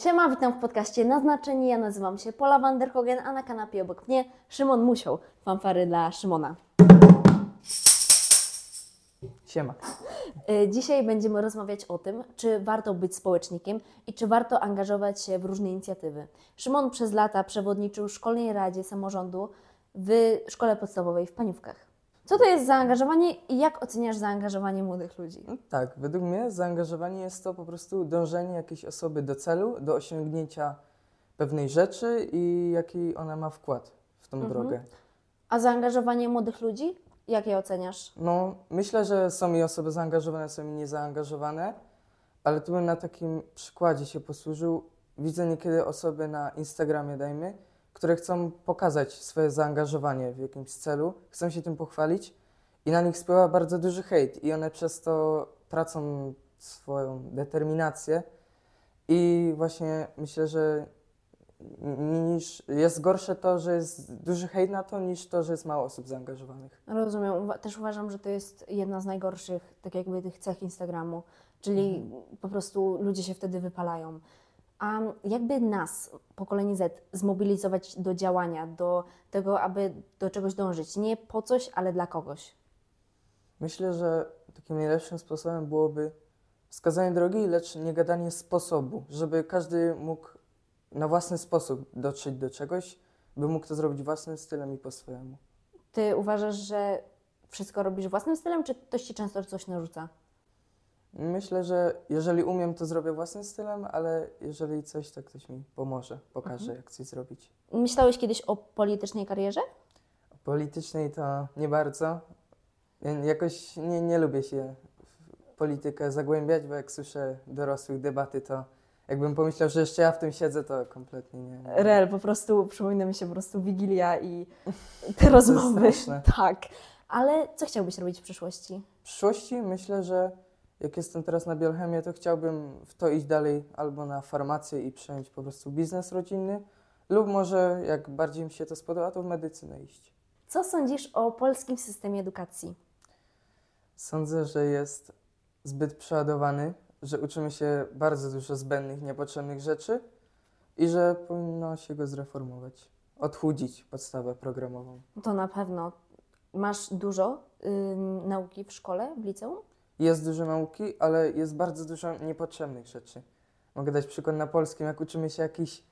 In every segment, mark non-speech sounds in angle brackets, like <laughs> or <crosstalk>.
Siema, witam w podcaście Naznaczeni. Ja nazywam się Pola Vanderhogen, a na kanapie obok mnie Szymon Musiał. Fanfary dla Szymona. Siema. Y, Dzisiaj będziemy rozmawiać o tym, czy warto być społecznikiem i czy warto angażować się w różne inicjatywy. Szymon przez lata przewodniczył Szkolnej Radzie Samorządu w szkole podstawowej w Paniówkach. Co to jest zaangażowanie i jak oceniasz zaangażowanie młodych ludzi? No Tak, według mnie zaangażowanie jest to po prostu dążenie jakiejś osoby do celu, do osiągnięcia pewnej rzeczy i jaki ona ma wkład w tą Mhm. drogę. A zaangażowanie młodych ludzi? Jak je oceniasz? No, myślę, że są i osoby zaangażowane, są i niezaangażowane, ale tu bym na takim przykładzie się posłużył. Widzę niekiedy osoby na Instagramie, dajmy, które chcą pokazać swoje zaangażowanie w jakimś celu, chcą się tym pochwalić i na nich spływa bardzo duży hejt i one przez to tracą swoją determinację i właśnie myślę, że niż jest gorsze to, że jest duży hejt na to, niż to, że jest mało osób zaangażowanych. Rozumiem. Uwa- Też uważam, że to jest jedna z najgorszych, tak jakby tych cech Instagramu, czyli po prostu ludzie się wtedy wypalają. A jakby nas, pokolenie Z, zmobilizować do działania, do tego, aby do czegoś dążyć? Nie po coś, ale dla kogoś. Myślę, że takim najlepszym sposobem byłoby wskazanie drogi, lecz nie gadanie sposobu, żeby każdy mógł na własny sposób dotrzeć do czegoś, by mógł to zrobić własnym stylem i po swojemu. Ty uważasz, że wszystko robisz własnym stylem, czy ktoś ci często coś narzuca? Myślę, że jeżeli umiem, to zrobię własnym stylem, ale jeżeli coś, to ktoś mi pomoże, pokaże, jak coś zrobić. Myślałeś kiedyś o politycznej karierze? Politycznej to nie bardzo. Ja Jakoś nie, nie lubię się w politykę zagłębiać, bo jak słyszę dorosłych debaty, to jakbym pomyślał, że jeszcze ja w tym siedzę, to kompletnie nie. nie. Rel, po prostu przypomina mi się po prostu Wigilia i <laughs> te rozmowy. straszne. Tak. Ale co chciałbyś robić w przyszłości? W przyszłości myślę, że jak jestem teraz na biochemię, to chciałbym w to iść dalej albo na farmację i przejąć po prostu biznes rodzinny, lub może jak bardziej mi się to spodoba, to w medycynę iść. Co sądzisz o polskim systemie edukacji? Sądzę, że jest zbyt przeładowany, że uczymy się bardzo dużo zbędnych, niepotrzebnych rzeczy i że powinno się go zreformować. Odchudzić podstawę programową. To na pewno. Masz dużo ym, nauki w szkole, w liceum? Jest dużo nauki, ale jest bardzo dużo niepotrzebnych rzeczy. Mogę dać przykład na polskim, jak uczymy się jakiś,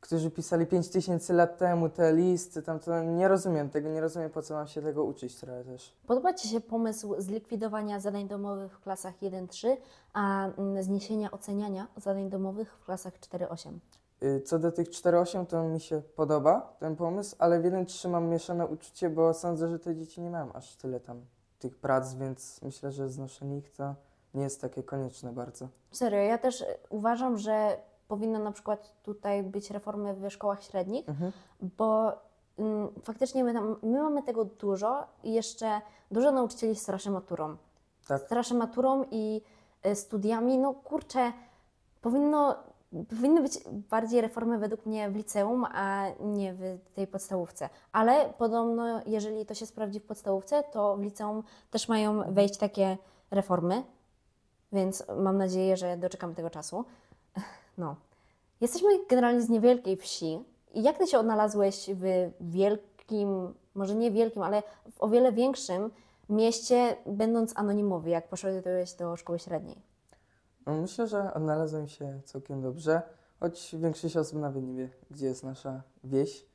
którzy pisali 5000 lat temu te listy, tam to nie rozumiem tego, nie rozumiem po co mam się tego uczyć trochę też. Podoba Ci się pomysł zlikwidowania zadań domowych w klasach 1-3, a mm, zniesienia oceniania zadań domowych w klasach 4-8? Y, Co do tych 4-8 to mi się podoba ten pomysł, ale w 1-3 mam mieszane uczucie, bo sądzę, że te dzieci nie mają aż tyle tam tych prac, więc myślę, że znoszenie ich to nie jest takie konieczne bardzo. Serio, ja też uważam, że powinno na przykład tutaj być reformy w szkołach średnich, Mhm. bo mm, faktycznie my, tam, my mamy tego dużo i jeszcze dużo nauczycieli straszy maturą. Tak. Straszy maturą i y, studiami. No kurczę, powinno, powinny być bardziej reformy według mnie w liceum, a nie w tej podstawówce. Ale podobno, jeżeli to się sprawdzi w podstawówce, to w liceum też mają wejść takie reformy, więc mam nadzieję, że doczekamy tego czasu. <laughs> No. Jesteśmy generalnie z niewielkiej wsi. I jak ty się odnalazłeś w wielkim, może nie wielkim, ale w o wiele większym mieście, będąc anonimowy, jak poszedłeś do szkoły średniej? No, myślę, że odnalazłem się całkiem dobrze, choć większość osób nawet nie wie, gdzie jest nasza wieś.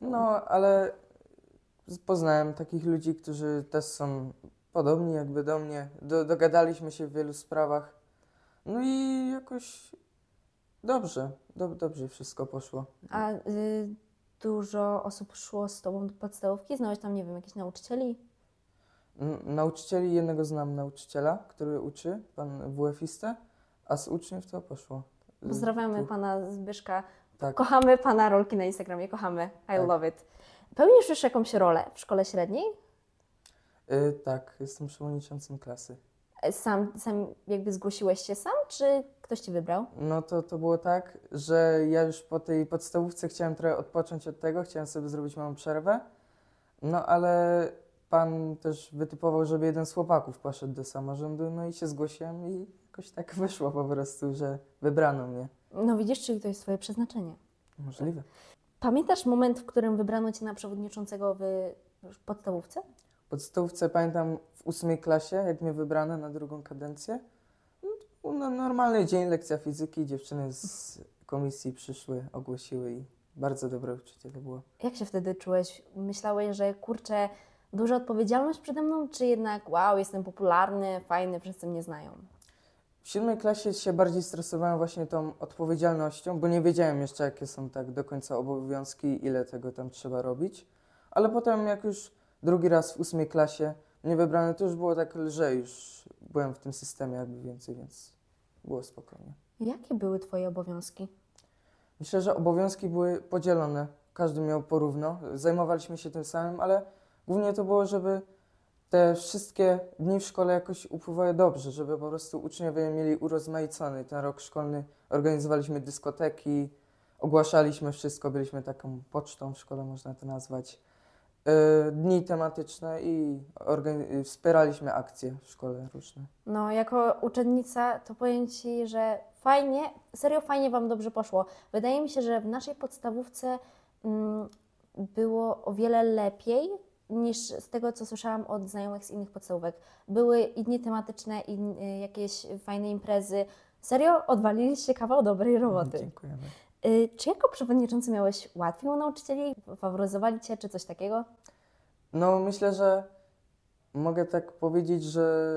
No, ale poznałem takich ludzi, którzy też są podobni jakby do mnie. Do, dogadaliśmy się w wielu sprawach. No i jakoś dobrze, do, dobrze wszystko poszło. A y, dużo osób szło z tobą do podstawówki? Znałeś tam, nie wiem, jakichś nauczycieli? Nauczycieli, jednego znam nauczyciela, który uczy, pan WF-ista, a z uczniów to poszło. Pozdrawiamy dwóch. pana Zbyszka. Tak. Kochamy pana rolki na Instagramie, kochamy. I Tak. love it. Pełnisz już jakąś rolę w szkole średniej? Y, tak, jestem przewodniczącym klasy. E, Sam, sam jakby zgłosiłeś się sam, czy ktoś ci wybrał? No to, to było tak, że ja już po tej podstawówce chciałem trochę odpocząć od tego, chciałem sobie zrobić małą przerwę, no ale pan też wytypował, żeby jeden z chłopaków poszedł do samorządu, no i się zgłosiłem i jakoś tak <laughs> wyszło po prostu, że wybrano mnie. No widzisz, czyli to jest Twoje przeznaczenie. Możliwe. Pamiętasz moment, w którym wybrano Cię na przewodniczącego w podstawówce? W podstawówce pamiętam w ósmej klasie, jak mnie wybrano na drugą kadencję. No, no, normalny dzień, lekcja fizyki. Dziewczyny z komisji przyszły, ogłosiły i bardzo dobre uczucie to było. Jak się wtedy czułeś? Myślałeś, że kurczę, duża odpowiedzialność przede mną, czy jednak wow, jestem popularny, fajny, wszyscy mnie znają? W siódmej klasie się bardziej stresowałem właśnie tą odpowiedzialnością, bo nie wiedziałem jeszcze, jakie są tak do końca obowiązki, ile tego tam trzeba robić. Ale potem, jak już drugi raz w ósmej klasie mnie wybrano, to już było tak lżej, już byłem w tym systemie jakby więcej, więc było spokojnie. Jakie były Twoje obowiązki? Myślę, że obowiązki były podzielone. Każdy miał porówno. Zajmowaliśmy się tym samym, ale głównie to było, żeby te wszystkie dni w szkole jakoś upływały dobrze, żeby po prostu uczniowie mieli urozmaicony ten rok szkolny. Organizowaliśmy dyskoteki, ogłaszaliśmy wszystko, byliśmy taką pocztą w szkole, można to nazwać. Yy, Dni tematyczne i organi- wspieraliśmy akcje w szkole różne. No, jako uczennica to powiem Ci, że fajnie, serio fajnie Wam dobrze poszło. Wydaje mi się, że w naszej podstawówce mm, było o wiele lepiej niż z tego, co słyszałam od znajomych z innych podstawówek. Były i dni tematyczne, i y, jakieś fajne imprezy. Serio, odwaliliście kawał dobrej roboty. Dziękujemy. Y, czy jako przewodniczący miałeś łatwiej u nauczycieli? Faworyzowali Cię, czy coś takiego? No, myślę, że mogę tak powiedzieć, że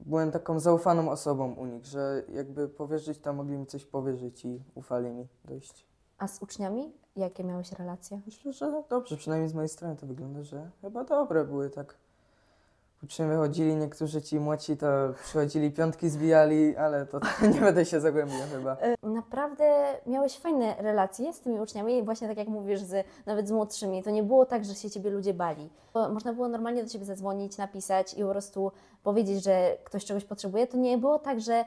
byłem taką zaufaną osobą u nich, że jakby powierzyć, to mogli mi coś powierzyć i ufali mi dość. A z uczniami? Jakie miałeś relacje? Myślę, że dobrze, przynajmniej z mojej strony to wygląda, że chyba dobre były tak. Uczniowie chodzili, niektórzy ci młodsi to przychodzili, piątki zbijali, ale to <laughs> nie będę się zagłębiał chyba. Naprawdę miałeś fajne relacje z tymi uczniami, właśnie tak jak mówisz, z, nawet z młodszymi. To nie było tak, że się ciebie ludzie bali. Bo można było normalnie do ciebie zadzwonić, napisać i po prostu powiedzieć, że ktoś czegoś potrzebuje. To nie było tak, że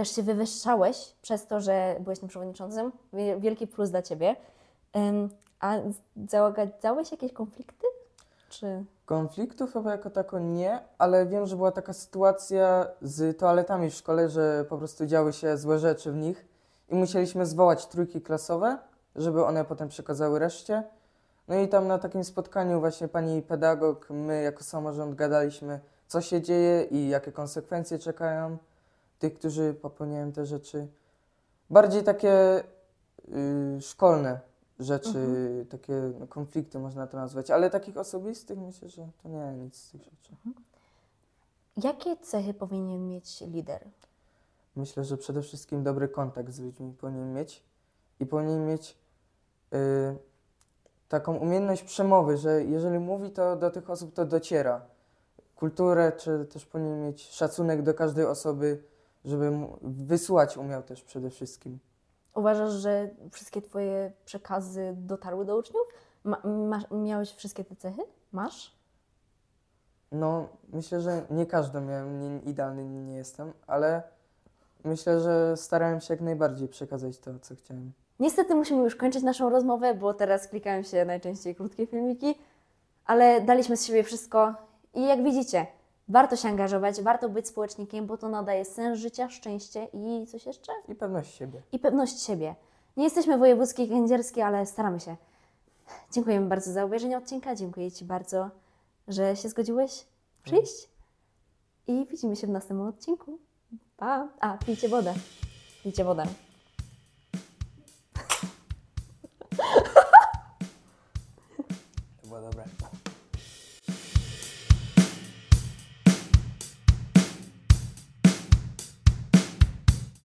też się wywyższałeś przez to, że byłeś tym przewodniczącym. Wie- Wielki plus dla ciebie. A załagadzałeś jakieś konflikty? Czy... Konfliktów chyba jako tako nie, ale wiem, że była taka sytuacja z toaletami w szkole, że po prostu działy się złe rzeczy w nich i musieliśmy zwołać trójki klasowe, żeby one potem przekazały reszcie. No i tam na takim spotkaniu właśnie pani pedagog, my jako samorząd gadaliśmy, co się dzieje i jakie konsekwencje czekają tych, którzy popełniają te rzeczy. Bardziej takie y, szkolne rzeczy, takie no, konflikty można to nazwać, ale takich osobistych myślę, że to nie nic z tych rzeczy. Jakie cechy powinien mieć lider? Myślę, że przede wszystkim dobry kontakt z ludźmi powinien mieć i powinien mieć y, taką umiejętność przemowy, że jeżeli mówi, to do tych osób to dociera. Kulturę, czy też powinien mieć szacunek do każdej osoby, żeby mu- wysłuchać umiał też przede wszystkim. Uważasz, że wszystkie Twoje przekazy dotarły do uczniów? Ma, masz, miałeś wszystkie te cechy? Masz? No, myślę, że nie każdy miałem, nie, idealny nie jestem, ale myślę, że starałem się jak najbardziej przekazać to, co chciałem. Niestety musimy już kończyć naszą rozmowę, bo teraz klikają się najczęściej krótkie filmiki, ale daliśmy z siebie wszystko i jak widzicie, warto się angażować, warto być społecznikiem, bo to nadaje sens życia, szczęście i coś jeszcze? I pewność siebie. I pewność siebie. Nie jesteśmy wojewódzkie i kędzierskie, ale staramy się. Dziękujemy bardzo za obejrzenie odcinka, dziękuję Ci bardzo, że się zgodziłeś przyjść i widzimy się w następnym odcinku. Pa! A, pijcie wodę. Pijcie wodę.